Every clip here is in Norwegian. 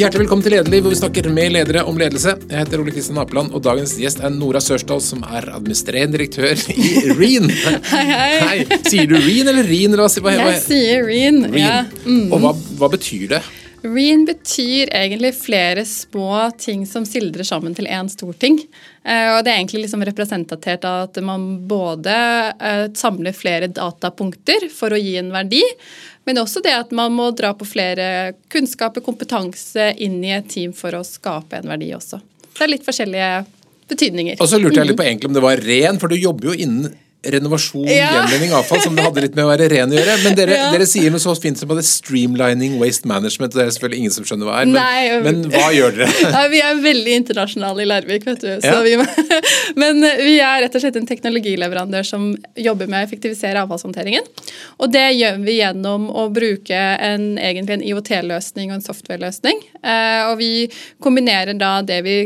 Hjertelig velkommen til Lederliv, hvor vi snakker med ledere om ledelse. Jeg heter Ole Kristian Apeland, og dagens gjest er Nora Sørsdal, som er administrerende direktør i Reen. Hei, hei. Sier du Reen eller Reen? Hva, hva, hva, Jeg sier. Reen. Ja. Mm. Og hva, hva betyr det? Reen betyr egentlig flere små ting som sildrer sammen til én stor ting. Eh, og det er egentlig liksom representativt av at man både eh, samler flere datapunkter for å gi en verdi, men også det at man må dra på flere kunnskaper, kompetanse inn i et team for å skape en verdi også. Det er litt forskjellige betydninger. Og så lurte jeg litt på egentlig om det var ren, for du jobber jo innen renovasjon, Ja. gjenvinning, avfall, som det hadde litt med å være ren å gjøre. Men dere, Ja. dere sier noe så fint som at det er streamlining waste management, og det er selvfølgelig ingen som skjønner hva er. Men, Nei, men hva gjør dere? Ja, vi er veldig internasjonale i Larvik, vet du. Så vi, men vi er rett og slett en teknologileverandør som jobber med å effektivisere avfallshåndteringen. Og det gjør vi gjennom å bruke en, egentlig en IOT-løsning og en software-løsning. Eh, og vi kombinerer da det vi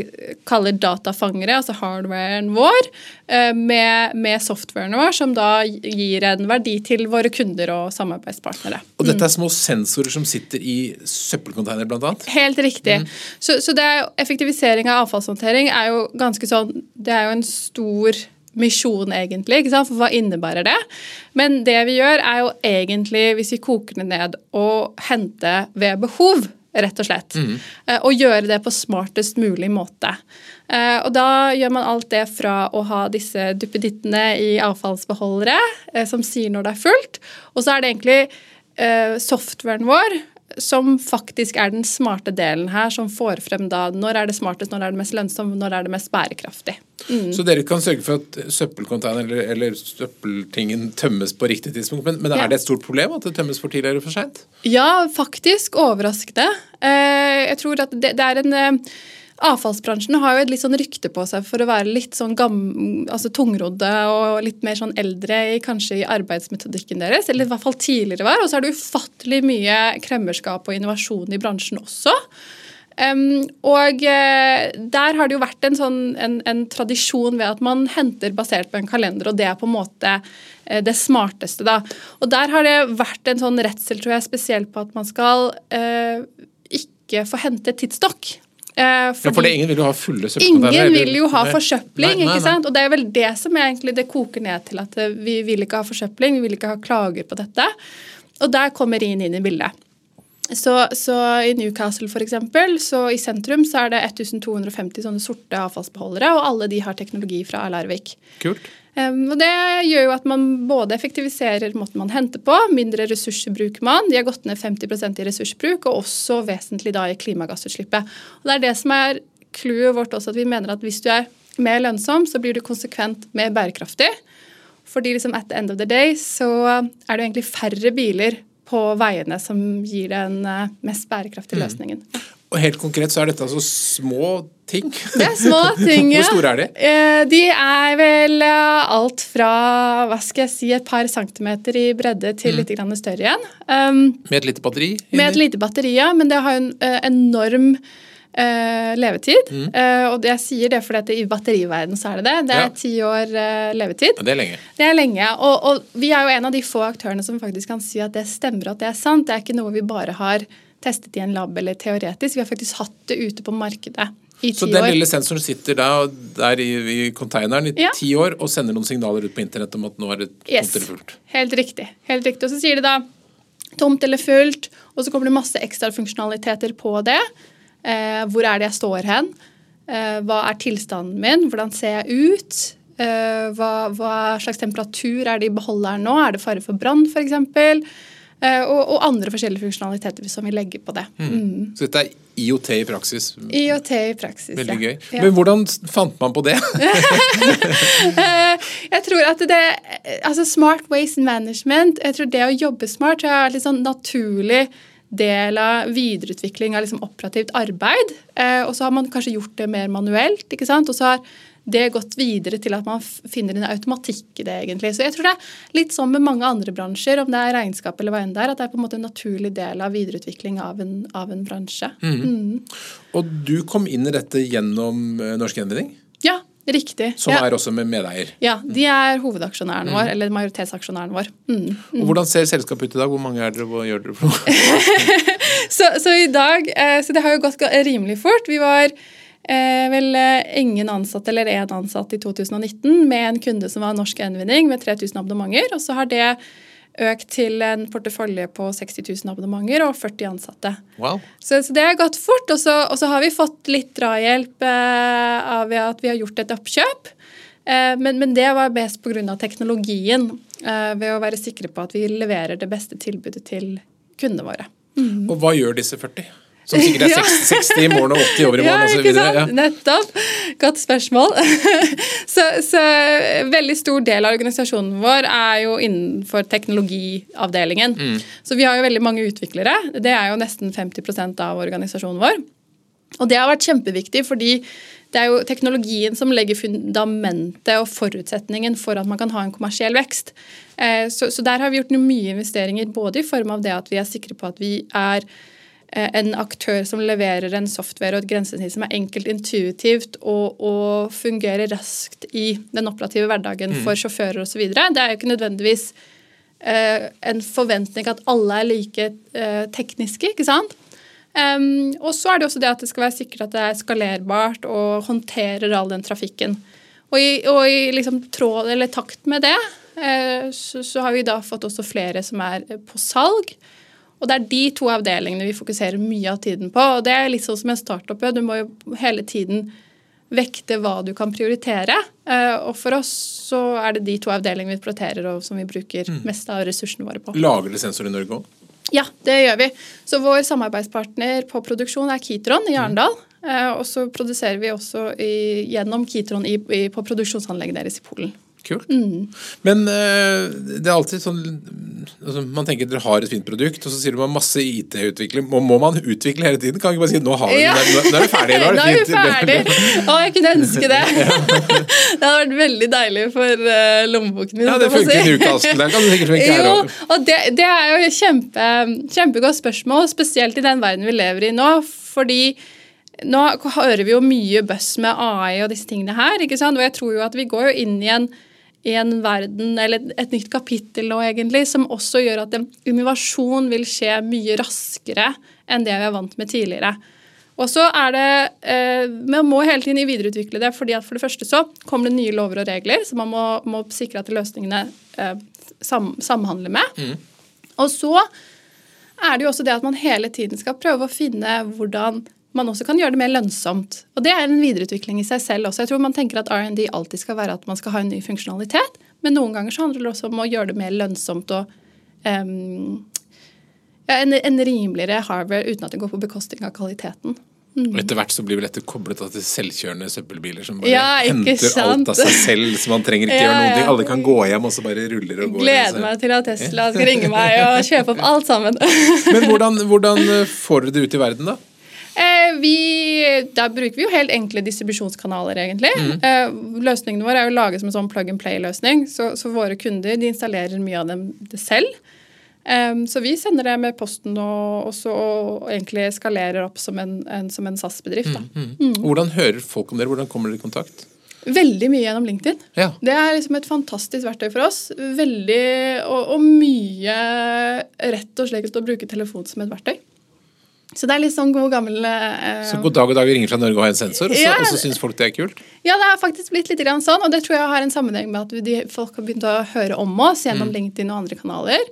kaller datafangere, altså hardwaren vår, eh, med, med softwaren vår, som da gir en verdi til våre kunder og samarbeidspartnere. Og dette er små sensorer som sitter i søppelcontainer, annet. Helt riktig. Så, så det er effektivisering av avfallshåndtering er jo ganske sånn Det er jo en stor misjon, egentlig. For hva innebærer det? Men det vi gjør, er jo egentlig, hvis vi koker det ned, å hente ved behov. Rett og slett. Mm. Og gjøre det på smartest mulig måte. Eh, Og da gjør man alt det fra å ha disse duppedittene i avfallsbeholdere, eh, som sier når det er fullt, og så er det egentlig eh, softwaren vår som faktisk er den smarte delen her, som får frem da når er det smartest, når er det mest lønnsomt, når er det mest bærekraftig. Så dere kan sørge for at søppelcontainer eller, eller søppeltingen tømmes på riktig tidspunkt. Men, men Ja. er det et stort problem at det tømmes for tidlig eller for seint? Ja, faktisk overraskende. Eh, Jeg tror at det, det er en eh, Avfallsbransjen har jo et litt sånn rykte på seg for å være litt sånn gam, altså tungrodde og litt mer sånn eldre i, kanskje i arbeidsmetodikken deres, eller i hvert fall tidligere var. Og så er det ufattelig mye kremmerskap og innovasjon i bransjen også. Um, og eh, der har det jo vært en, sånn, en, en tradisjon ved at man henter basert på en kalender, og det er på en måte eh, det smarteste. da. Og der har det vært en sånn redsel, tror jeg, spesielt på at man skal uh, ikke få hente tidsstokk. Eh, Ja, for det, fordi- ingen vil jo ha fulle søppelcontainer. Ingen vil jo ha forsøpling, Nei, nei, ikke sant? Og det er vel det som egentlig det koker ned til at eh, vi vil ikke ha forsøpling, vi vil ikke ha klager på dette. Og der kommer RIN inn i bildet. Så, så i Newcastle for eksempel, så i sentrum så er det 1250 sånne sorte avfallsbeholdere, og alle de har teknologi fra Larvik. Kult. Og Det gjør jo at man både effektiviserer måten man henter på, mindre ressurser bruker man, de har gått ned 50% i ressursbruk, og også vesentlig da i klimagassutslippet. Og Det er det som er clouet vårt også, at vi mener at hvis du er mer lønnsom, så blir du konsekvent mer bærekraftig. Fordi liksom at the end of the day så er det egentlig færre biler på veiene som gir den eh, mest bærekraftige løsningen. Og helt konkret så er dette altså små ting. Det er små ting, ja. Hvor store er de? Eh, De er vel eh, alt fra hva skal jeg si, et par centimeter i bredde til litt grann større igjen. Um, Med et lite batteri? med et lite batteri, ja, men det har en eh, enorm uh, levetid. Eh, og jeg sier det fordi at i batteriverdenen så er det det. Det er ti år uh, levetid. Ja, det er lenge. Det er lenge. Og, og vi er jo en av de få aktørene som faktisk kan si at det stemmer at det er sant. Det er ikke noe vi bare har testet i en lab eller teoretisk. Vi har faktisk hatt det ute på markedet i Så den år. lille sensoren sitter da, der i, i containeren i Ja. ti år og sender noen signaler ut på internett om at nå er det Yes. tomt eller fullt. Helt riktig. Helt riktig. Og så sier det da tomt eller fullt, og så kommer det masse ekstra funksjonaliteter på det. Eh, hvor er det jeg står hen? Eh, hva er tilstanden min? Hvordan ser jeg ut? Eh, hva, hva slags temperatur er det i beholderen nå? Er det fare for brann, f.eks.? Eh, og, og andre forskjellige funksjonaliteter som vi legger på det. Mm. Så dette er IOT i praksis. IOT i praksis. Veldig ja. gøy. Men hvordan fant man på det? Jeg tror at det Altså smart waste management, jeg tror det å jobbe smart jeg er litt sånn naturlig del av videreutvikling av liksom operativt arbeid. Eh, og så har man kanskje gjort det mer manuelt, ikke sant. Og så har det gått videre til at man finner en automatikk i det, egentlig. Så jeg tror det er litt sånn med mange andre bransjer, om det er regnskap eller hva enn det er, at det er på en måte en naturlig del av videreutvikling av en, av en bransje. Mm. Og du kom inn i dette gjennom eh, Norsk Gjenvinning? Ja, Riktig. som ja. er også med medeier. ja, de er hovedaksjonæren vår, eller majoritetsaksjonæren vår. Mm. Og Hvordan ser selskapet ut i dag? Hvor mange er dere, hva gjør dere? Så, så i dag eh, Så det har jo gått rimelig fort. Vi var vel eh, ingen ansatte, eller én ansatt i 2019, med en kunde som var Norsk Gjenvinning, med 3000 abonnementer. Og så har det økt til en portefølje på 60 000 abonnementer og 40 ansatte. Wow. Så, så det har gått fort. Og så, og så har vi fått litt drahjelp eh, av at vi har gjort et oppkjøp. Eh, men, men det var best pga. teknologien. Eh, ved å være sikre på at vi leverer det beste tilbudet til kundene våre. Og hva gjør disse 40? Som sikkert er Ja. 60, 60 i morgen og 80 år i Ja, morgen ikke osv. Ja. Nettopp. Godt spørsmål. så, så veldig stor del av organisasjonen vår er jo innenfor teknologiavdelingen. Mm. Så vi har jo veldig mange utviklere. Det er jo nesten 50% av organisasjonen vår. Og det har vært kjempeviktig, fordi det er jo teknologien som legger fundamentet og forutsetningen for at man kan ha en kommersiell vekst. Eh, Så, så der har vi gjort mye investeringer, både i form av det at vi er sikre på at vi er en aktør som leverer en software og et grensesnitt som er enkelt, intuitivt og, og fungerer raskt i den operative hverdagen for sjåfører osv. Det er jo ikke nødvendigvis eh, en forventning at alle er like eh, tekniske, ikke sant? Og så er det også det at det skal være sikkert at det er skalerbart og håndterer all den trafikken. Og i, og i liksom tråd eller takt med det, eh, så, så har vi da fått også flere som er eh, på salg. Og det er de to avdelingene vi fokuserer mye av tiden på. Og det er litt sånn som en startup. Du må jo hele tiden vekte hva du kan prioritere. Eh, Og for oss så er det de to avdelingene vi prioriterer og som vi bruker mest av ressursene våre på. Lager dere sensor i Norge òg? Ja, det gjør vi. Så vår samarbeidspartner på produksjon er Kitron i Arendal. Eh, Og så produserer vi også i, gjennom Kitron i, i, på produksjonsanlegget deres i Polen. Kult. Mm. Men eh, det er alltid sånn altså, Man tenker dere har et fint produkt, og så sier du man masse IT-utvikling. Må, må man utvikle hele tiden? Kan ikke bare si nå har vi Ja. det, nå, nå er vi ferdige. Nå er Nå det er vi ferdig! Å, jeg kunne ønske det. det hadde vært veldig deilig for uh, lommeboken min. Ja, det funker i si. uka, Asken. Der kan det sikkert funke her òg. det, det er jo et kjempe, kjempegodt spørsmål, spesielt i den verden vi lever i nå. Fordi nå hører vi jo mye buzz med AI og disse tingene her. ikke sant? Og jeg tror jo at vi går jo inn i en, i en verden, eller et nytt kapittel nå egentlig, som også gjør at innovasjon vil skje mye raskere enn det vi er vant med tidligere. Og så er det, eh, Man må hele tiden videreutvikle det. fordi at For det første så kommer det nye lover og regler som man må, må sikre at løsningene eh, sam, samhandler med. Og så er det jo også det at man hele tiden skal prøve å finne hvordan man også kan gjøre det mer lønnsomt. Og det er en videreutvikling i seg selv også. Jeg tror man tenker at R&D alltid skal være at man skal ha en ny funksjonalitet, men noen ganger så handler det også om å gjøre det mer lønnsomt og um, ja, en, en rimeligere hardware uten at det går på bekostning av kvaliteten. Og etter hvert så blir vel dette koblet til selvkjørende søppelbiler som bare Ja, henter henter alt av seg selv, så man trenger ikke Ja, gjøre noe. Alle kan gå hjem, og så bare ruller og går. Gleder meg til at Tesla skal ringe meg og kjøpe opp alt sammen. Men hvordan, hvordan får dere det ut i verden, da? Eh, vi, da bruker vi jo helt enkle distribusjonskanaler, egentlig. Eh, løsningene våre er jo laget som en sånn plug and play-løsning, så, så våre kunder de installerer mye av dem det selv. Så vi sender det med posten og, og så og egentlig skalerer opp som en, en, som en SAS-bedrift. da. Mm. Hvordan hører folk om dere? Hvordan kommer dere i kontakt? Veldig mye gjennom LinkedIn. Ja. Det er liksom et fantastisk verktøy for oss. Veldig, og, og mye rett og slett å bruke telefon som et verktøy. Så det er litt sånn god gammel eh, Så god dag og dag ringer fra Norge og har en sensor, og så, Ja. og så syns folk det er kult? Ja, det har faktisk blitt litt grann sånn, og det tror jeg har en sammenheng med at de, folk har begynt å høre om oss gjennom LinkedIn og andre kanaler.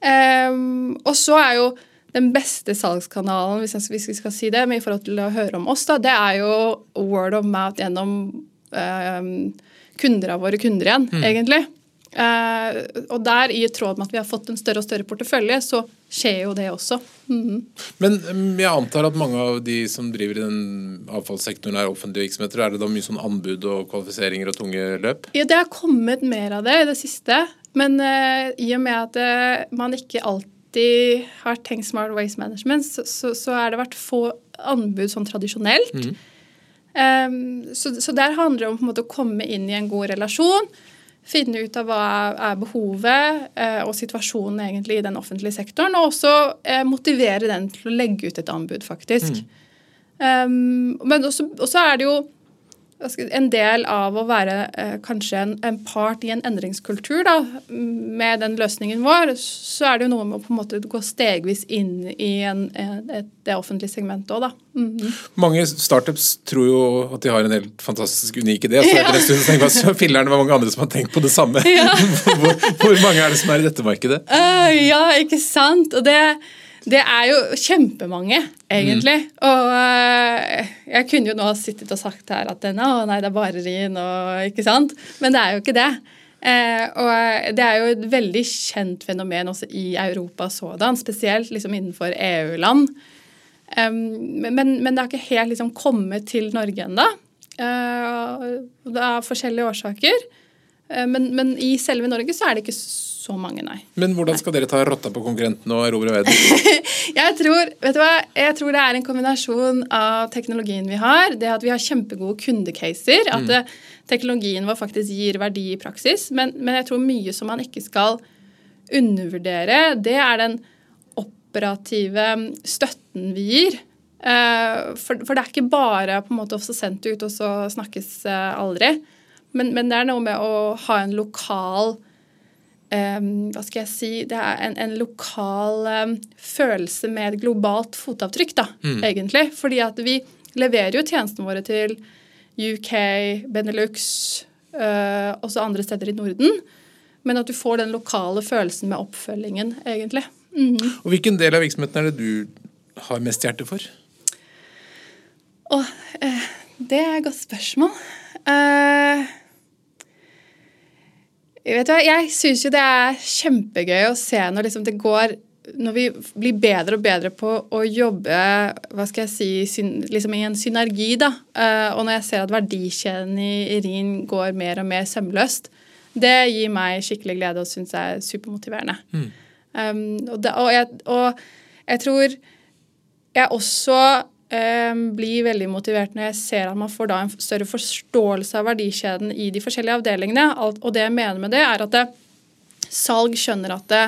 Um, og så er jo den beste salgskanalen, hvis, jeg, hvis vi skal si det, med i forhold til å høre om oss, da, det er jo word of mouth gjennom um, kunder av våre kunder igjen, egentlig. Uh, og der, i tråd med at vi har fått en større og større portefølje, så skjer jo det også. Mhm. Men mm, jeg antar at mange av de som driver i den avfallssektoren er offentlige virksomheter. Er det da mye sånn anbud og kvalifiseringer og tunge løp? Ja, det har kommet mer av det i det siste. Men uh, i og med at uh, man ikke alltid har tenkt Smart Waste Management, så, så, så er det vært få anbud sånn tradisjonelt. Em, så, så der handler det om måte å komme inn i en god relasjon. Finne ut av hva er behovet eh, og situasjonen egentlig i den offentlige sektoren. Og også eh, motivere den til å legge ut et anbud, faktisk. Um, men også, også er det jo en del av å være eh, kanskje en, en, part i en endringskultur, da, med den løsningen vår, så er det jo noe med å på en måte gå stegvis inn i en, et, det offentlige segmentet òg, da. Mm -hmm. Mange startups tror jo at de har en helt fantastisk unik idé, så etter en stund tenker man så filler'n det var mange andre som har tenkt på det samme. Ja. hvor, hvor, mange er det som er i dette markedet? Uh, ja, ikke sant. Og det det er jo kjempemange, egentlig. Mm. Og uh, jeg kunne jo nå ha sittet og sagt her at å nei, det er bare rin og ikke sant. Men det er jo ikke det. Uh, og det er jo et veldig kjent fenomen også i Europa sådan, spesielt liksom innenfor EU-land. Men, men, det har ikke helt liksom kommet til Norge ennå. Det er forskjellige årsaker. Men, men, i selve Norge så er det ikke så mange, nei. Men hvordan skal dere ta rotta på konkurrenten og erobre verden? jeg, tror, vet du hva? jeg tror det er en kombinasjon av teknologien vi har, det at vi har kjempegode kundecaser, at mm. Eh, teknologien vår faktisk gir verdi i praksis, men, men jeg tror mye som man ikke skal undervurdere, det er den operative støtten vi gir. Uh, for, for, det er ikke bare på en måte også sendt ut, og så snakkes uh, aldri. Men, men, det er noe med å ha en lokal um, Hva skal jeg si Det er en, en lokal um, følelse med et globalt fotavtrykk, da, mm. egentlig. Fordi at vi leverer jo tjenestene våre til UK, Benelux, uh, også andre steder i Norden. Men at du får den lokale følelsen med oppfølgingen, egentlig. Mm -hmm. Og Hvilken del av virksomheten er det du har mest hjerte for? Åh, uh, det er et godt spørsmål. Uh, Vet du hva, Jeg syns jo det er kjempegøy å se når liksom det går når vi blir bedre og bedre på å jobbe hva skal jeg si, syn, liksom i en synergi, da, uh, og når jeg ser at verdikjeden i RIN går mer og mer sømløst, det gir meg skikkelig glede og syns er supermotiverende. Mm. Um, og, det, og, jeg, og, jeg, tror jeg også blir veldig motivert når jeg ser at man får da en større forståelse av verdikjeden i de forskjellige avdelingene. Og det jeg mener med det, er at det, salg skjønner at det,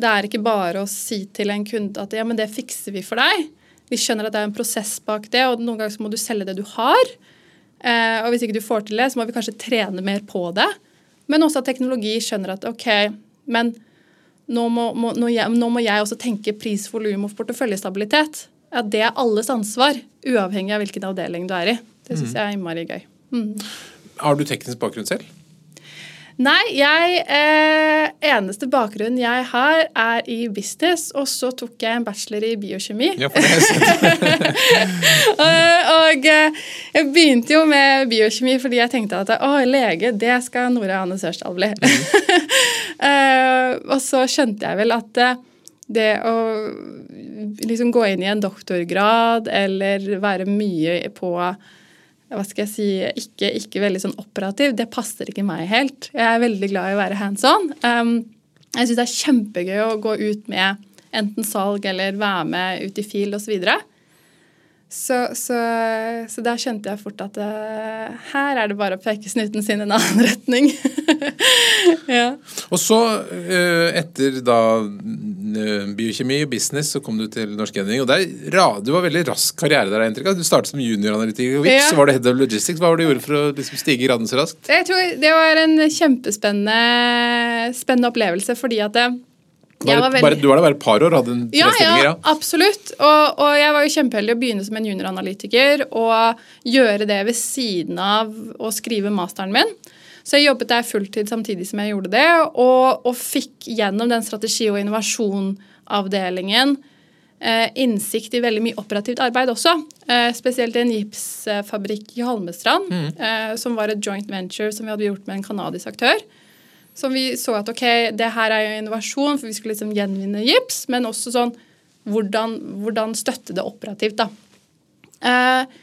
det er ikke bare å si til en kunde at ja, men det fikser vi for deg. Vi skjønner at det er en prosess bak det, og noen ganger så må du selge det du har. Eh, og hvis ikke du får til det, så må vi kanskje trene mer på det. Men også at teknologi skjønner at OK, men nå må, må, nå, jeg, nå må jeg også tenke pris, volum og porteføljestabilitet ja, det er alles ansvar, uavhengig av hvilken avdeling du er i. Det syns mm. jeg er innmari gøy. Mm. Har du teknisk bakgrunn selv? Nei, jeg eh, eneste bakgrunn jeg har, er i business, og så tok jeg en bachelor i biokjemi. Ja, for det og, og eh, jeg begynte jo med biokjemi fordi jeg tenkte at å, lege, det skal Nora Anne Sørsdal bli. Mm. eh, og så skjønte jeg vel at eh, det å liksom gå inn i en doktorgrad eller være mye på hva skal jeg si, ikke, ikke veldig sånn operativ, det passer ikke meg helt. Jeg er veldig glad i å være hands on. Um, jeg syns det er kjempegøy å gå ut med enten salg eller være med ut i fil osv. Så, så, så der skjønte jeg fort at uh, her er det bare å peke snuten sin i en annen retning. ja. Og så, uh, etter da uh, biokjemi og business, så kom du til Norsk Gjenvinning. Og der, du var veldig rask karriere der, inntrykk Du startet som junioranalytiker, og vips, ja. så var det head of logistics. Hva var det du gjorde for å liksom, stige i graden så raskt? Jeg tror Det var en kjempespennende spennende opplevelse, fordi at det bare, veldig... bare, du var der bare et par år? hadde en ja, ja, ja, absolutt. Og, og, jeg var jo kjempeheldig å begynne som en junioranalytiker og gjøre det ved siden av å skrive masteren min. Så jeg jobbet der fulltid samtidig som jeg gjorde det, og, og fikk gjennom den strategi- og innovasjonavdelingen eh, innsikt i veldig mye operativt arbeid også. Eh, spesielt en gipsfabrikk i Holmestrand, mm. eh, som var et joint venture som vi hadde gjort med en canadisk aktør. Som vi så at ok, det her er jo innovasjon, for vi skulle liksom gjenvinne gips, men også sånn hvordan, hvordan støtte det operativt, da. Eh,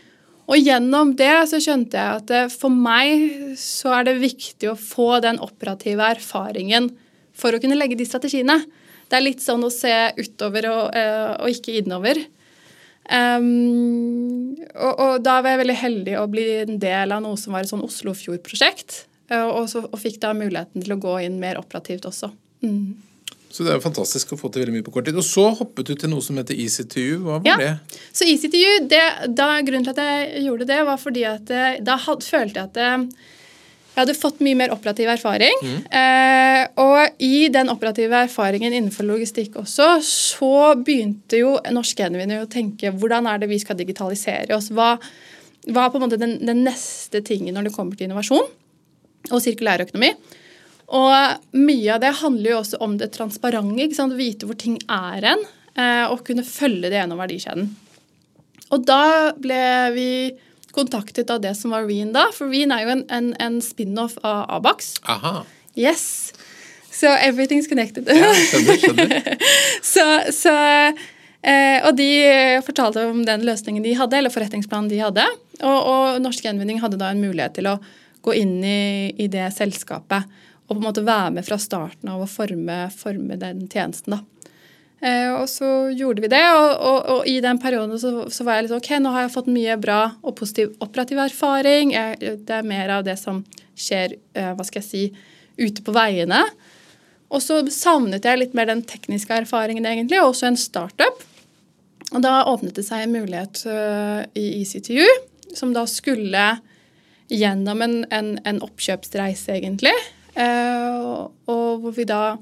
og gjennom det så skjønte jeg at eh, for meg så er det viktig å få den operative erfaringen for å kunne legge de strategiene. Det er litt sånn å se utover og, uh, og ikke innover. Um, og, og, da var jeg veldig heldig å bli en del av noe som var et sånn Oslofjord-prosjekt. Eh, og, så, og, fikk da muligheten til å gå inn mer operativt også. Mm. Så det er jo fantastisk å få til veldig mye på kort tid. Og så hoppet du til noe som heter ICTU. Hva var Ja. det? Så ICTU, det, da, grunnen til at jeg gjorde det, var fordi at eh, da had, følte jeg at eh, jeg hadde fått mye mer operativ erfaring. Eh, og i den operative erfaringen innenfor logistikk også, så begynte jo Norsk Gjenvinner å tenke hvordan er det vi skal digitalisere oss? Hva, hva er på en måte den, den neste tingen når det kommer til innovasjon og sirkulærøkonomi? Og mye av det handler jo også om det transparente. ikke sant? Vite hvor ting er hen, eh, og kunne følge det gjennom verdikjeden. Og da ble vi kontaktet av det som var Reen da, for Reen er jo en, en, en spin-off av Abax. Aha. Yes! So everything's connected. Ja, skjønner, skjønner. så, så, eh, og de fortalte om den løsningen de hadde, eller forretningsplanen de hadde. Og, og Norsk Gjenvinning hadde da en mulighet til å gå inn i, i det selskapet og på en måte være med fra starten av å forme, forme den tjenesten. da. Eh, og så gjorde vi det, og, og, og i den perioden så, så var jeg litt sånn OK, nå har jeg fått mye bra og positiv operativ erfaring. Jeg, det er mer av det som skjer, eh, hva skal jeg si, ute på veiene. Og så savnet jeg litt mer den tekniske erfaringen, egentlig, og også en startup. Og da åpnet det seg en mulighet øh, i ECTU, som da skulle gjennom en, en, en oppkjøpsreise, egentlig. Eh, og, og hvor vi da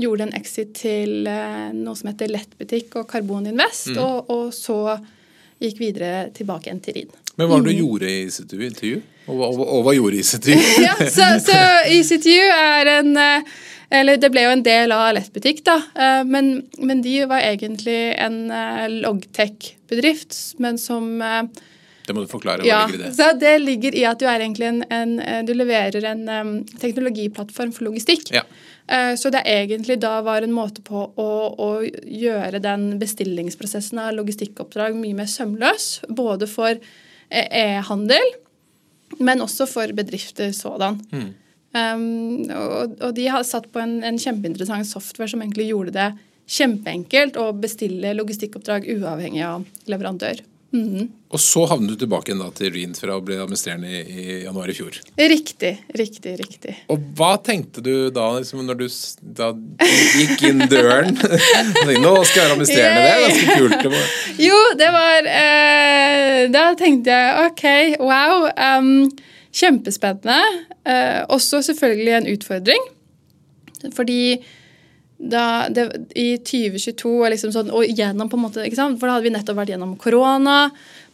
gjorde en exit til eh, noe som heter Lettbutikk og Karboninvest, og, og så gikk videre tilbake igjen til RID. Men hva var det du gjorde i ICTU? Og, hva- og, og hva gjorde ICTU? ja, så, så ECTU er en eh, Eller det ble jo en del av Lettbutikk, da. Men, men de var egentlig en logtech-bedrift, men som Det må du forklare. Hva Ja, ligger i det? så det ligger i at du en, en eh, Du leverer en um, teknologiplattform for logistikk. Ja. Eh, Så det egentlig da var en måte på å, å gjøre den bestillingsprosessen av logistikkoppdrag mye mer sømløs. Både for eh, e-handel, men også for bedrifter sådan. Um, og, og de har satt på en, en kjempeinteressant software som egentlig gjorde det kjempeenkelt å bestille logistikkoppdrag uavhengig av leverandør. Mhm. Og så havnet du tilbake igjen da til Reen fra å bli administrerende i, i januar i fjor. Riktig, riktig, riktig. Og hva tenkte du da liksom, når du da gikk inn døren? Nå skal jeg være administrerende, det er ganske kult. Det var- Jo, det var eh, Da tenkte jeg OK, wow. Um, kjempespennende. Eh, også selvfølgelig en utfordring. Fordi da det, i 2022 og, liksom sånn, og gjennom på en måte? For da hadde vi nettopp vært gjennom korona.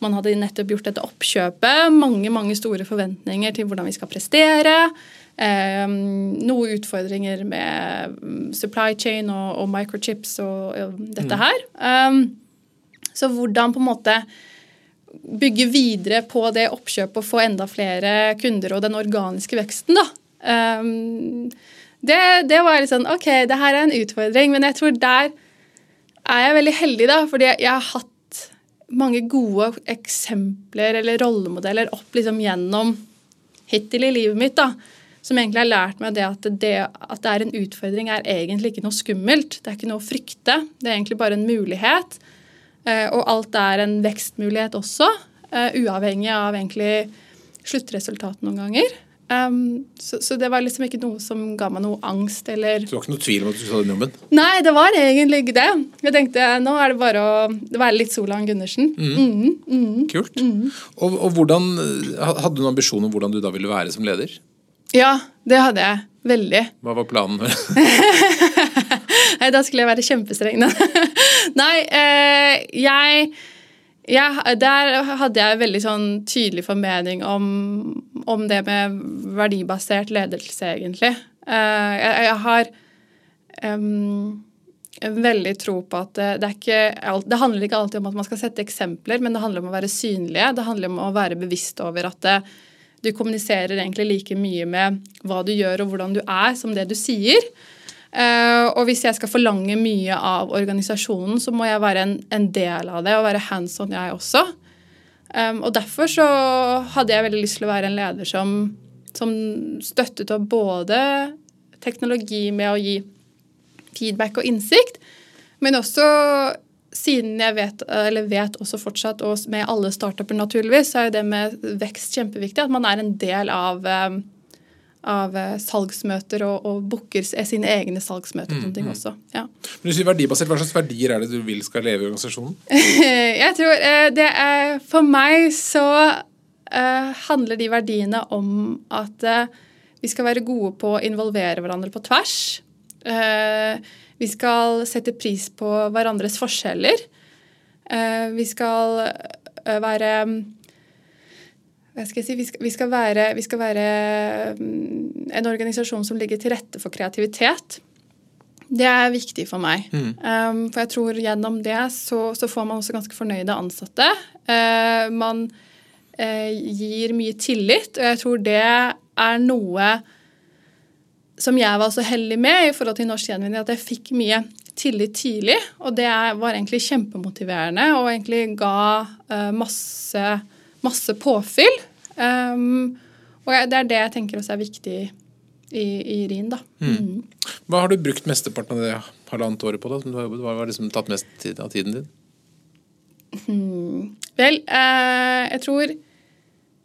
Man hadde nettopp gjort dette oppkjøpet. Mange mange store forventninger til hvordan vi skal prestere. Eh, noe utfordringer med mm, supply chain og, og microchips og, og dette her. Um, så hvordan på en måte bygge videre på det oppkjøpet og få enda flere kunder og den organiske veksten, da. Um, det, det var litt sånn OK, det her er en utfordring, men jeg tror der er jeg veldig heldig, da, fordi jeg, har hatt mange gode eksempler eller rollemodeller opp liksom gjennom hittil i livet mitt, da. Som egentlig har lært meg det at, det at det er en utfordring, er egentlig ikke noe skummelt. Det er ikke noe å frykte. Det er egentlig bare en mulighet. Eh, Og alt er en vekstmulighet også, eh, uavhengig av egentlig sluttresultatet noen ganger. Um, så, så det var liksom ikke noe som ga meg noe angst eller Så det var ikke noe tvil om at du skulle ta den jobben? Nei, det var egentlig ikke det. Jeg tenkte nå er det bare å være litt Solan Gundersen. Mhm, mhm. Kult. Og, og hvordan, Hadde du noen ambisjon om hvordan du da ville være som leder? Ja, det hadde jeg. Veldig. Hva var planen? Nei, da skulle jeg være kjempestreng. Nei, eh, jeg, jeg Der hadde jeg veldig sånn tydelig formening om, om det med verdibasert ledelse, egentlig. Eh, jeg, jeg har um, veldig tro på at det, det ikke Det handler ikke alltid om at man skal sette eksempler, men det handler om å være synlige. Det handler om å være bevisst over at det, du kommuniserer egentlig like mye med hva du gjør og hvordan du er, som det du sier. Eh, og hvis jeg skal forlange mye av organisasjonen, så må jeg være en, en del av det og være hands on, jeg også. Um, og derfor så hadde jeg veldig lyst til å være en leder som, som støttet opp både teknologi med å gi feedback og innsikt, men også siden jeg vet, eller vet også fortsatt, og med alle startuper naturligvis, så er jo det med vekst kjempeviktig. At man er en del av, um, av eh, salgsmøter og, og booker sine egne salgsmøter og sånne ting også. Ja. Men du sier verdibasert, Hva slags verdier er det du vil skal leve i organisasjonen? jeg tror det er For meg så uh, handler de verdiene om at uh, vi skal være gode på å involvere hverandre på tvers. Uh, vi skal sette pris på hverandres forskjeller. vi skal være hva skal jeg si, vi skal, vi skal, være, vi skal være mm, en organisasjon som ligger til rette for kreativitet. Det er viktig for meg. Mm. Um, for jeg tror gjennom det så, så, får man også ganske fornøyde ansatte. Uh, man uh, gir mye tillit, og jeg tror det er noe som jeg var så heldig med i forhold til Norsk Gjenvinning, at jeg fikk mye tillit tidlig. Og det var egentlig kjempemotiverende og egentlig ga uh, masse masse påfyll. Um, og det er det jeg tenker også er viktig i, i RIN. da. Mm. Mm. Hva har du brukt mesteparten av det halvannet året på? da? Hva har liksom tatt mest tid av tiden din? Hmm. Vel, eh, jeg tror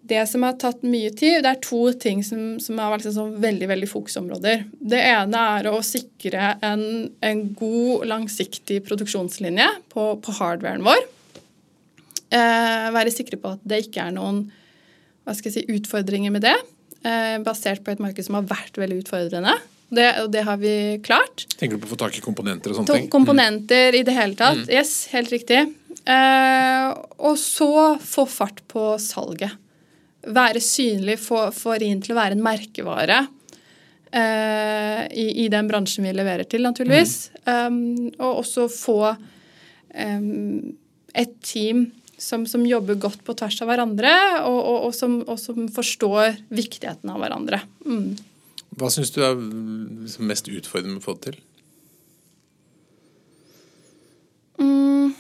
det som har tatt mye tid, det er to ting som, som har vært liksom veldig veldig fokusområder. Det ene er å sikre en, en god, langsiktig produksjonslinje på, på hardwaren vår. Eh, være sikre på at det ikke er noen hva skal jeg si, utfordringer med det. Eh, basert på et marked som har vært veldig utfordrende. Det, og det har vi klart. Tenker du på å få tak i komponenter og sånne ting? Komponenter mm. i det hele tatt. Mm. Yes, helt riktig. Eh, og så få fart på salget. Være synlig, få, få RIN til å være en merkevare. Uh, i, i, den bransjen vi leverer til, naturligvis. Mm. Um, og også få um, et team som, som, jobber godt på tvers av hverandre, og, og, og, som, og som, forstår viktigheten av hverandre. Mm. Hva syns du er liksom mest utfordrende å få til? Mm,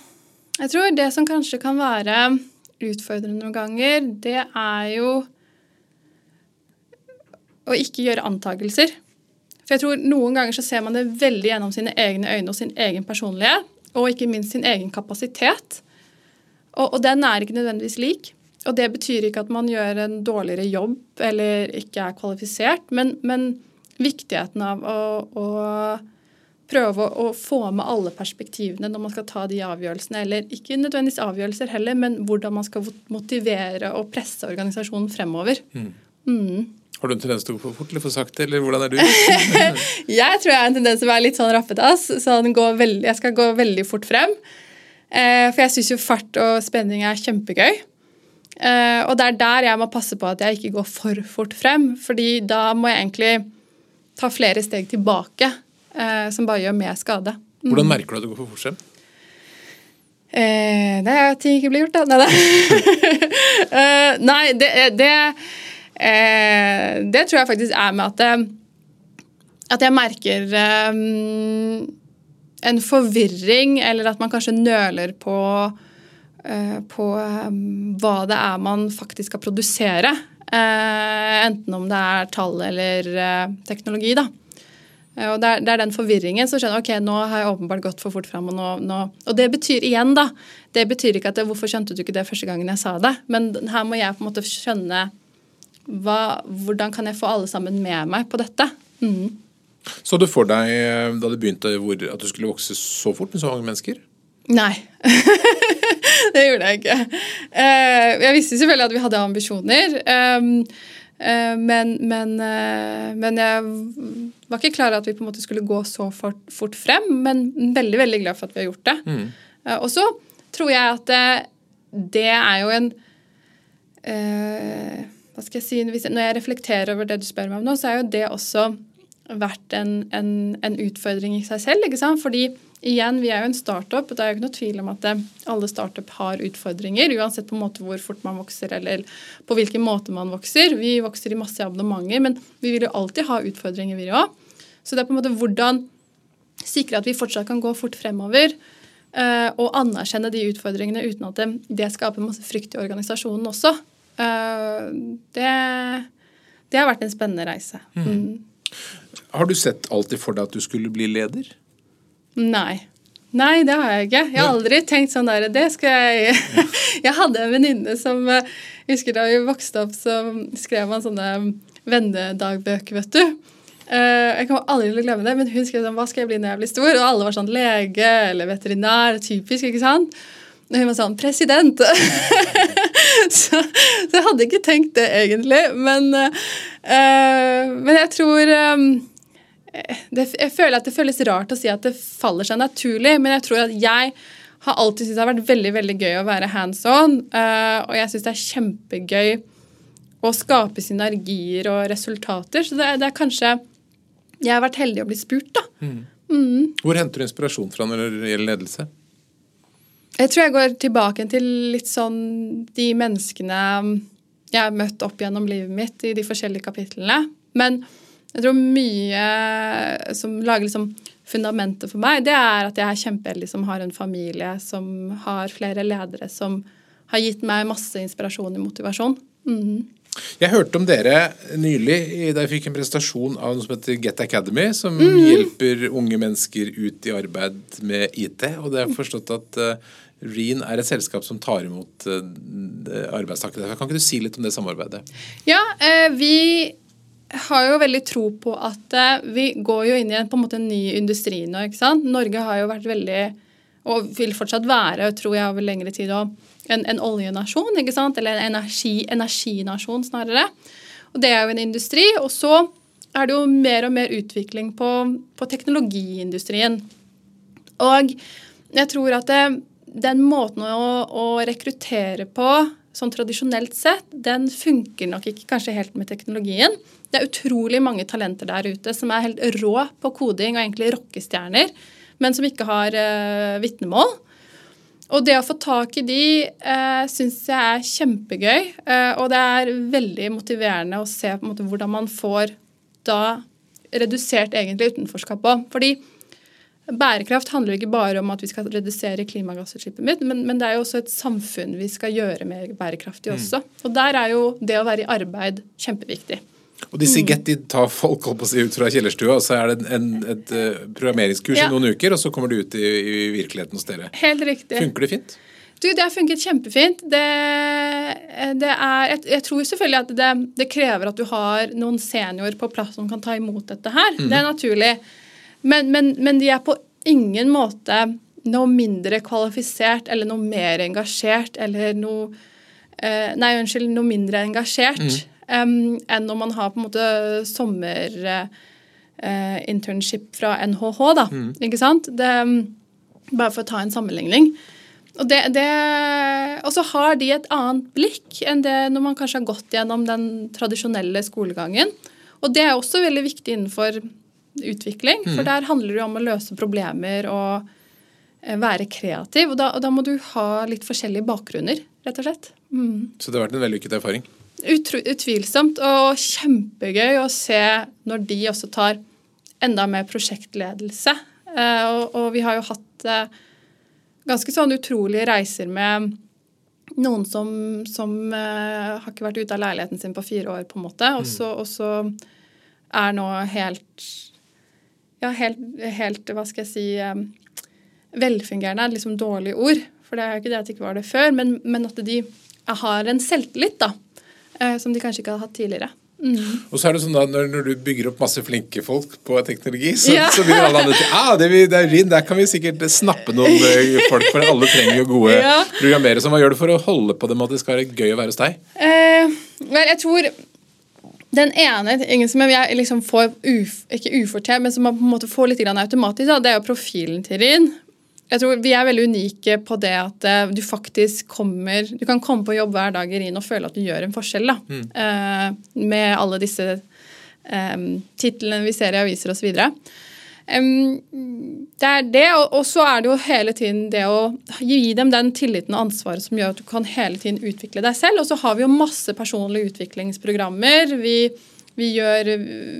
jeg tror det som kanskje kan være utfordrende noen ganger, det er jo å ikke gjøre antakelser. For jeg tror Noen ganger så ser man det veldig gjennom sine egne øyne og sin egen personlighet, og ikke minst sin egen kapasitet. Og, og, den er ikke nødvendigvis lik. Og det betyr ikke at man gjør en dårligere jobb eller ikke er kvalifisert, men, men viktigheten av å, å prøve å, å, få med alle perspektivene når man skal ta de avgjørelsene, eller ikke nødvendigvis avgjørelser heller, men hvordan man skal motivere og presse organisasjonen fremover. Mm. Mm. Har du en tendens til å gå for fort eller for sakte, eller hvordan er du? jeg tror jeg har en tendens til å være litt sånn rappetass, så jeg skal gå veldig fort frem. Eh, for jeg syns jo fart og spenning er kjempegøy. Eh, og det er der jeg må passe på at jeg ikke går for fort frem, fordi da må jeg egentlig ta flere steg tilbake, eh, som bare gjør mer skade. Mm. Hvordan merker du at du går for fort frem? Eh, det er ting ikke blir gjort, da. Nei, uh, nei det, det, eh, det, tror jeg faktisk er med at, at jeg merker um, en forvirring, eller at man kanskje nøler på, uh, på um, hva det er man faktisk skal produsere. Uh, enten om det er tall eller uh, teknologi. da. Og det er, det er, den forvirringen som skjønner ok, nå har jeg åpenbart gått for fort fram. Og, nå, nå, og det betyr igjen, da Det betyr ikke at det, hvorfor skjønte du ikke det første gangen jeg sa det? Men her må jeg på en måte skjønne hva, hvordan kan jeg få alle sammen med meg på dette. Mm. Så du for deg eh, da det begynte at du skulle vokse så fort med så mange mennesker? Nei. det gjorde jeg ikke. Eh, jeg visste selvfølgelig at vi hadde ambisjoner. Ehm, eh, men, men, men, jeg var ikke klar over at vi på en måte skulle gå så fort, fort, frem. Men veldig veldig glad for at vi har gjort det. Mm. Og så tror jeg at det, det er jo en Hva skal jeg si Når jeg reflekterer over det du spør meg om nå, så er jo det også vært en, en, en, utfordring i seg selv. ikke sant? Fordi igjen, vi er jo en startup, og det er jo ikke noe tvil om at det, alle startup har utfordringer. Uansett på en måte hvor fort man vokser eller på hvilken måte man vokser. Vi vokser i masse abonnementer, men vi vil jo alltid ha utfordringer, vi òg. Så det er på en måte hvordan sikre at vi fortsatt kan gå fort fremover. Uh, og anerkjenne de utfordringene uten at det, det skaper masse frykt i organisasjonen også. Uh, det, det, har vært en spennende reise. Mm. Har du sett alltid for deg at du skulle bli leder? Nei. Nei, det har jeg ikke. Jeg har aldri tenkt sånn der Det skal jeg Jeg hadde en venninne som Jeg husker da vi vokste opp, så skrev man sånne vennedagbøker, vet du. Uh, jeg kommer aldri til å glemme det, men hun skrev sånn Hva skal jeg bli når jeg blir stor? Og alle var sånn lege eller veterinær. Typisk, ikke sant? Og hun var sånn President! så, så, jeg hadde ikke tenkt det egentlig. Men, uh, men jeg tror um, det, Jeg føler at det føles rart å si at det faller seg naturlig, men jeg tror at jeg har alltid syntes det har vært veldig veldig gøy å være hands on. Uh, og jeg syns det er kjempegøy å skape synergier og resultater. Så det, det er kanskje jeg har vært heldig å bli spurt, da. Mm. Mm. Hvor henter du inspirasjon fra når det gjelder ledelse? Jeg tror jeg går tilbake til litt sånn de menneskene jeg har møtt opp gjennom livet mitt i de forskjellige kapitlene. Men jeg tror mye som lager liksom fundamentet for meg, det er at jeg er kjempeheldig som har en familie som har flere ledere som har gitt meg masse inspirasjon og motivasjon. Mm. Jeg hørte om dere nylig da jeg fikk en presentasjon av noe som heter Get Academy, som mm. hjelper unge mennesker ut i arbeid med IT. Og det er forstått at uh, Reen er et selskap som tar imot uh, arbeidstakere. Kan ikke du si litt om det samarbeidet? Ja, uh, vi har jo veldig tro på at uh, vi går jo inn i en, på en måte en ny industri nå. ikke sant? Norge har jo vært veldig, og vil fortsatt være, tror jeg over lengre tid òg, en, en oljenasjon, ikke sant? eller en energi, energinasjon snarere. Og Det er jo en industri. Og så er det jo mer og mer utvikling på, på teknologiindustrien. Og jeg tror at det, den måten å, å, rekruttere på sånn tradisjonelt sett, den funker nok ikke kanskje helt med teknologien. Det er utrolig mange talenter der ute som er helt rå på koding og egentlig rockestjerner, men som ikke har uh, vitnemål. Og det å få tak i de eh, syns jeg er kjempegøy. Eh, og det er veldig motiverende å se på en måte hvordan man får da redusert egentlig utenforskap òg. Fordi bærekraft handler ikke bare om at vi skal redusere klimagassutslippet mitt, men, men, det er jo også et samfunn vi skal gjøre mer bærekraftig mm. også. Og der er jo det å være i arbeid kjempeviktig. Og disse mm. Get de tar folk holdt på å si, ut fra kjellerstua, og så er det en, et uh, programmeringskurs ja. i noen uker, og så kommer du ut i, i virkeligheten hos dere. Helt riktig. Funker det fint? Du, Det har funket kjempefint. Det, det er, jeg, jeg, tror selvfølgelig at det, det, krever at du har noen seniorer på plass som kan ta imot dette her. Mm. Det er naturlig. Men, men, men, de er på ingen måte noe mindre kvalifisert eller noe mer engasjert eller noe eh, Nei, unnskyld, noe mindre engasjert. Mm um, enn når man har på en måte sommerinternship eh, fra NHH. da, mm. ikke sant? Det, bare for å ta en sammenligning. Og, det, det, og så har de et annet blikk enn det når man kanskje har gått gjennom den tradisjonelle skolegangen. Og det er også veldig viktig innenfor utvikling, mm. for der handler det om å løse problemer og eh, være kreativ. Og da, og da, må du ha litt forskjellige bakgrunner, rett og slett. Mm. Så det har vært en vellykket erfaring? utvilsomt og kjempegøy å se når de også tar enda mer prosjektledelse. Eh, og, og vi har jo hatt eh, ganske sånn utrolige reiser med noen som, som eh, har ikke vært ute av leiligheten sin på fire år, på en måte, og så, mm. er nå helt Ja, helt, helt, hva skal jeg si Velfungerende er liksom dårlige ord, for det er jo ikke det at det ikke var det før, men, men at de har en selvtillit, da. Eh, som de kanskje ikke hadde hatt tidligere. Mm. Og så er det sånn da, når, når, du bygger opp masse flinke folk på teknologi, så, ja. så begynner alle andre til ah, det, det er Rin, der kan vi sikkert snappe noen eh, folk, for alle trenger jo gode ja. programmerere. Hva gjør du for å holde på dem at det skal være gøy å være hos deg? Eh, vel, jeg tror den ene tingen som jeg liksom får uf, ikke ufortjent, men som man på en måte får litt automatisk, det er jo profilen til Rin. Jeg tror Vi er veldig unike på det at uh, du faktisk kommer Du kan komme på jobb hver dag i RIN og føle at du gjør en forskjell. da, mm. uh, Med alle disse um, titlene vi ser i aviser osv. Um, det er det, og, så er det jo hele tiden det å gi dem den tilliten og ansvaret som gjør at du kan hele tiden utvikle deg selv. Og så har vi jo masse personlige utviklingsprogrammer. Vi, vi, gjør,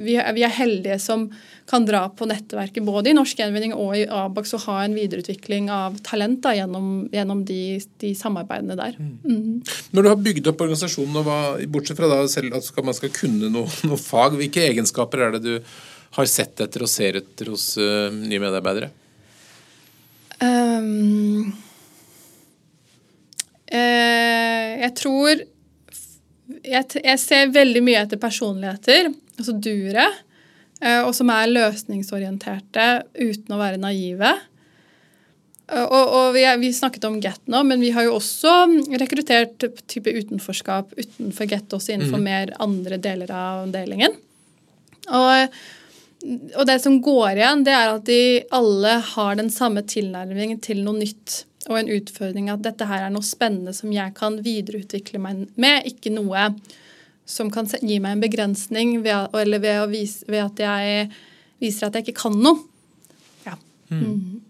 vi, vi er heldige som kan dra på nettverket både i Norsk Gjenvinning og i Abax og ha en videreutvikling av talent da, gjennom, gjennom de, de, samarbeidene der. Mm. Mm. Når du har bygd opp organisasjonen, og hva, bortsett fra da selv at man skal kunne noe, noe, fag, hvilke egenskaper er det du har sett etter og ser etter hos uh, nye medarbeidere? Um, uh, jeg tror jeg, jeg, ser veldig mye etter personligheter, altså dure, eh, og som er løsningsorienterte uten å være naive. Og, og vi, vi, snakket om Get nå, men vi har jo også rekruttert type utenforskap utenfor Get, også innenfor mm. mer andre deler av avdelingen. Og, og, det som går igjen, det er at de alle har den samme tilnærmingen til noe nytt og en utfordring. At dette her er noe spennende som jeg kan videreutvikle meg med, ikke noe som kan gi meg en begrensning ved, eller ved, vise, ved at jeg viser at jeg ikke kan noe. Ja. Mm.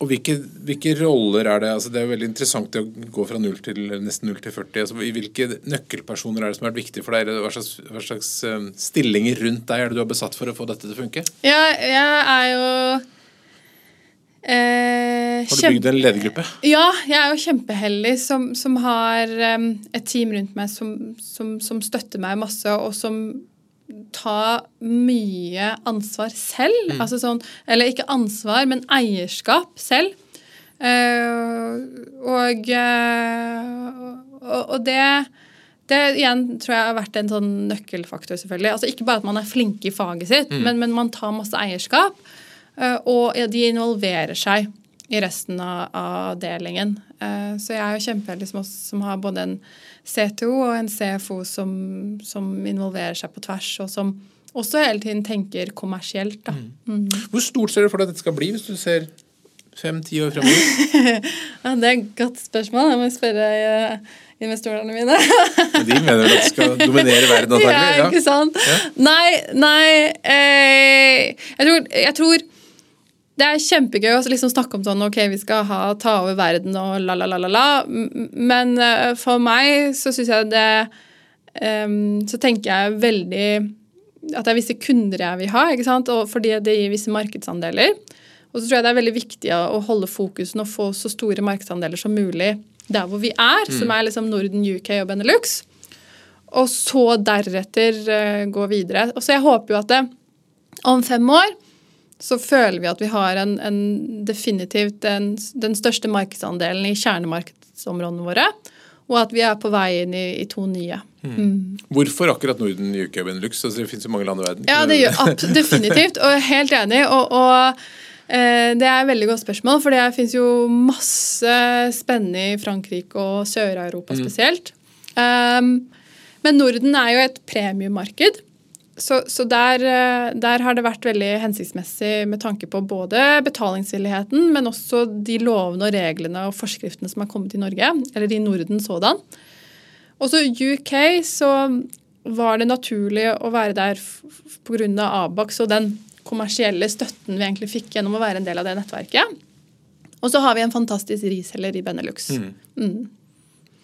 Og hvilke, hvilke, roller er det? Altså det er jo veldig interessant å gå fra 0 til nesten 0 til 40. Altså hvilke nøkkelpersoner er det som har vært viktige for deg? Hva slags, hva slags eh, stillinger rundt deg er det du har besatt for å få dette til å funke? Ja, jeg er jo eh, Har du bygd en ledergruppe? Ja, jeg er jo kjempeheldig som, som har um, et team rundt meg som, som, som støtter meg masse, og som ta mye ansvar selv. Mm. Altså sånn, eller ikke ansvar, men eierskap selv. Uh, og, uh, og, det, det igjen tror jeg har vært en sånn nøkkelfaktor. selvfølgelig. Altså Ikke bare at man er flink i faget sitt, mm. men, men, man tar masse eierskap. Uh, og ja, de involverer seg i resten av, avdelingen. så jeg er jo kjempeheldig som, som har både en CTO og en CFO som, som, involverer seg på tvers, og som også hele tiden tenker kommersielt. Da. Mm. Mm. Hvor stort ser du for deg at dette skal bli, hvis du ser fem-ti år fremover? ja, det er et godt spørsmål. Jeg må spørre uh, investorene mine. de mener at det skal dominere verden, antakelig? Ja, ikke sant? Ja. Nei, nei eh, jeg, tror, jeg tror det er kjempegøy å liksom snakke om sånn ok, vi skal ha, ta over verden og la, la, la, la, la. Men uh, for meg så syns jeg det um, Så tenker jeg veldig at det er visse kunder jeg vil ha, ikke sant? Og fordi det gir visse markedsandeler. Og så tror jeg det er veldig viktig å holde fokusen og få så store markedsandeler som mulig der hvor vi er, mm. som er liksom Norden, UK og Benelux. Og så deretter uh, gå videre. Og så jeg håper jo at det om fem år så føler vi at vi har en, en definitivt den, den, største markedsandelen i kjernemarkedsområdene våre. Og at vi er på vei inn i, i to nye. Mm. Mm. Hvorfor akkurat Norden, UK og Benelux? Altså, det finnes jo mange land i verden. Ja, det gjør definitivt. Og helt enig. Og, og eh, det er et veldig godt spørsmål, for det finnes jo masse spennende i Frankrike og Sør-Europa mm. spesielt. Um, men Norden er jo et premiummarked. Så, så der, eh, der, har det vært veldig hensiktsmessig med tanke på både betalingsvilligheten, men også de lovene og reglene og forskriftene som har kommet i Norge, eller i Norden sådan. Også UK så var det naturlig å være der pga. Abax og den kommersielle støtten vi egentlig fikk gjennom å være en del av det nettverket. Og så har vi en fantastisk reseller i Benelux. Mm. Mm.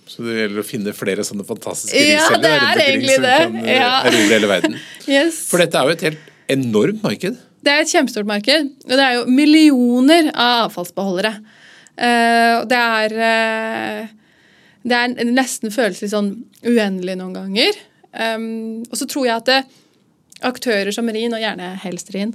Så det gjelder å finne flere sånne fantastiske ja, det er egentlig det. som kan eh, ja. erobre hele verden. Yes. For dette er jo et helt enormt marked. Det er et kjempestort marked. Og det er jo millioner av avfallsbeholdere. Uh, det er uh, Det er nesten føles litt sånn uendelig noen ganger. Um, og så tror jeg at det, aktører som RIN, og gjerne helst RIN,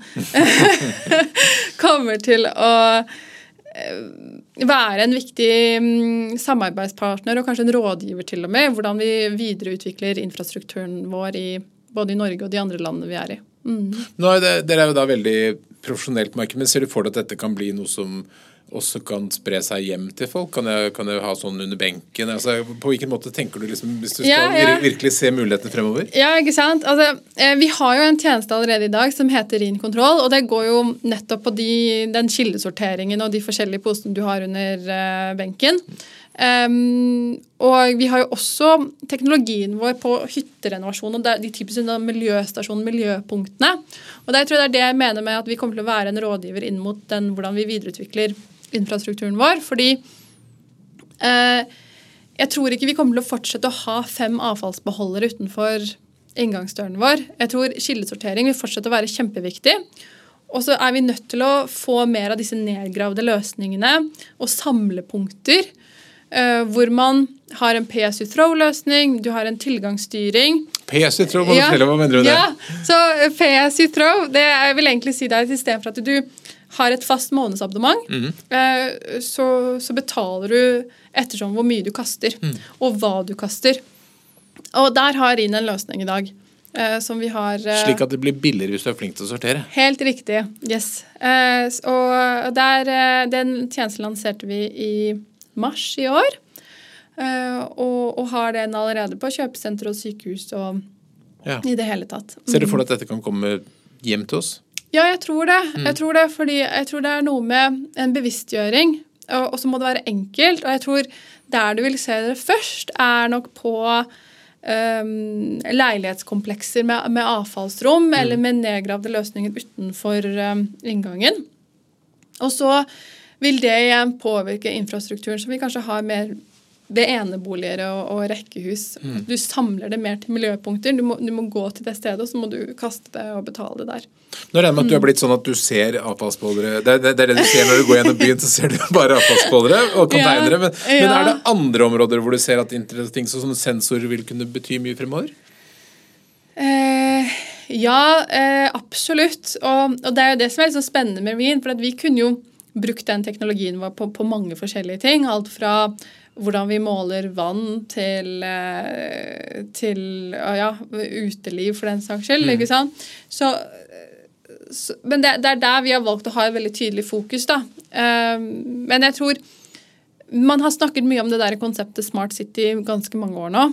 kommer til å Eh, være en viktig mm, samarbeidspartner og kanskje en rådgiver til og med, hvordan vi videreutvikler infrastrukturen vår i både i Norge og de andre landene vi er i. Mm. Nå er dere er jo da veldig profesjonelt marked, men ser du for deg at dette kan bli noe som også kan spre seg hjem til folk? Kan jeg, kan jeg ha sånn under benken? Altså, på hvilken måte tenker du liksom, hvis du skal ja, ja. virkelig se mulighetene fremover? Ja, ikke sant. Altså, eh, vi har jo en tjeneste allerede i dag som heter Rin kontroll, og det går jo nettopp på de, den kildesorteringen og de forskjellige posene du har under uh, benken. Um, og vi har jo også teknologien vår på hytterenovasjon og de typiske miljøstasjonene, miljøpunktene. Og der tror jeg det er det jeg mener med at vi kommer til å være en rådgiver inn mot den, hvordan vi videreutvikler infrastrukturen vår. Fordi uh, jeg tror ikke vi kommer til å fortsette å ha fem avfallsbeholdere utenfor inngangsdøren vår. Jeg tror kildesortering vil fortsette å være kjempeviktig. Og så er vi nødt til å få mer av disse nedgravde løsningene og samlepunkter. Uh, hvor man har en PSU Throw-løsning, du har en tilgangsstyring. PSU Throw, må du ja, hva mener du det? Ja, så PSU Throw, det jeg vil egentlig si deg, istedenfor at du har et fast månedsabonnement, mm så, så, betaler du ettersom hvor mye du kaster, mm. og hva du kaster. Og der har RIN en løsning i dag. Eh, som vi har eh, Slik at det blir billigere hvis du er flink til å sortere? Helt riktig. Yes. Eh, og der, eh, den tjenesten lanserte vi i mars i år. Eh, og, og, har den allerede på kjøpesenter og sykehus og ja. i det hele tatt. Ser du for deg at dette kan komme hjem til oss? Ja, jeg tror det. Mm. Jeg tror det, fordi jeg tror det er noe med en bevisstgjøring. Og så må det være enkelt. Og jeg tror der du vil se det først, er nok på um, leilighetskomplekser med, med avfallsrom mm. eller med nedgravde løsninger utenfor um, inngangen. Og så vil det igjen påvirke infrastrukturen, som vi kanskje har mer ved eneboliger og, og rekkehus. Mm. Du samler det mer til miljøpunkter. Du må, du må, gå til det stedet, og så må du kaste det og betale det der. Nå regner jeg med at du er blitt sånn at du ser avfallsbeholdere det, det, det, er det du ser når du går gjennom byen, så ser du bare avfallsbeholdere og konteinere. Men, ja, ja. men, er det andre områder hvor du ser at ting som sensorer vil kunne bety mye fremover? Eh, ja, eh, absolutt. Og, og, det er jo det som er litt så spennende med Wien. For vi kunne jo brukt den teknologien vår på, på mange forskjellige ting. Alt fra hvordan vi måler vann til, eh, til ja, uteliv, for den saks skyld. Mm. ikke sant? Så, så, men det, det, er der vi har valgt å ha et veldig tydelig fokus. da. Um, men jeg tror Man har snakket mye om det der konseptet Smart City ganske mange år nå.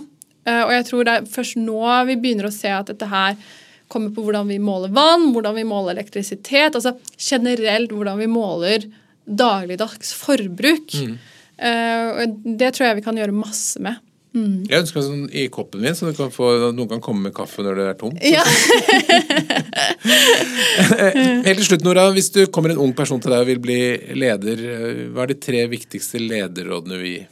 Uh, og jeg tror det er først nå vi begynner å se at dette her kommer på hvordan vi måler vann, hvordan vi måler elektrisitet. altså Generelt hvordan vi måler dagligdags forbruk. Mm. Uh, det tror jeg vi kan gjøre masse med. Mm. Jeg ønsker meg sånn i koppen min, så kan få, noen kan komme med kaffe når det er tomt. Ja. Helt til slutt, Nora. Hvis du kommer en ung person til deg og vil bli leder, eh, hva er de tre viktigste lederrådene vi gir?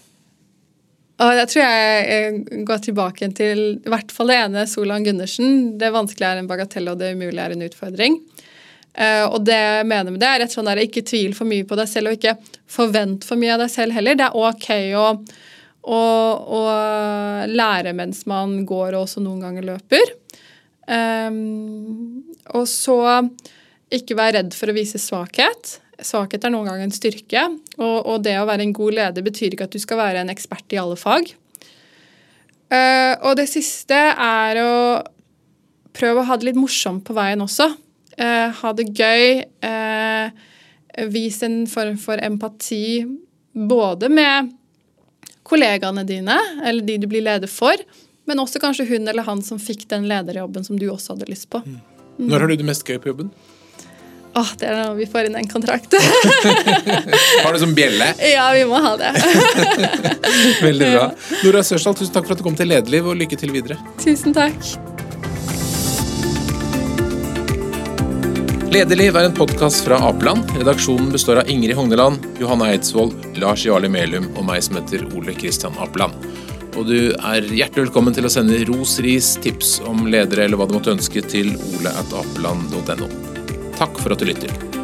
Jeg tror jeg går tilbake til i hvert fall det ene, Solan Gundersen. Det vanskelige er en bagatell, og det umulige er en utfordring. Uh, og det jeg mener med det, er rett sånn der, ikke tvil for mye på deg selv, og ikke forvent for mye av deg selv heller. Det er ok å, å, å lære mens man går og også noen ganger løper. Um, og så ikke være redd for å vise svakhet. Svakhet er noen ganger en styrke. Og, og, det å være en god leder betyr ikke at du skal være en ekspert i alle fag. Uh, og det siste er å prøve å ha det litt morsomt på veien også. Uh, ha det gøy. Uh, vis en form for empati både med kollegaene dine, eller de du blir leder for, men også kanskje hun eller han som fikk den lederjobben som du også hadde lyst på. Mm. Når har du det mest gøy på jobben? Åh, Det er når vi får inn en kontrakt. har du som bjelle? Ja, vi må ha det. Veldig bra. Nora Sørsdal, tusen takk for at du kom til Lederliv, og lykke til videre. Tusen takk. Lederliv er en podkast fra Apeland. Redaksjonen består av Ingrid Hogneland, Johanna Eidsvoll, Lars Jarli Melum og meg som heter Ole Kristian Apeland. Og du er hjertelig velkommen til å sende ros, ris, tips om ledere eller hva du måtte ønske til oleatapeland.no. Takk for at du lytter.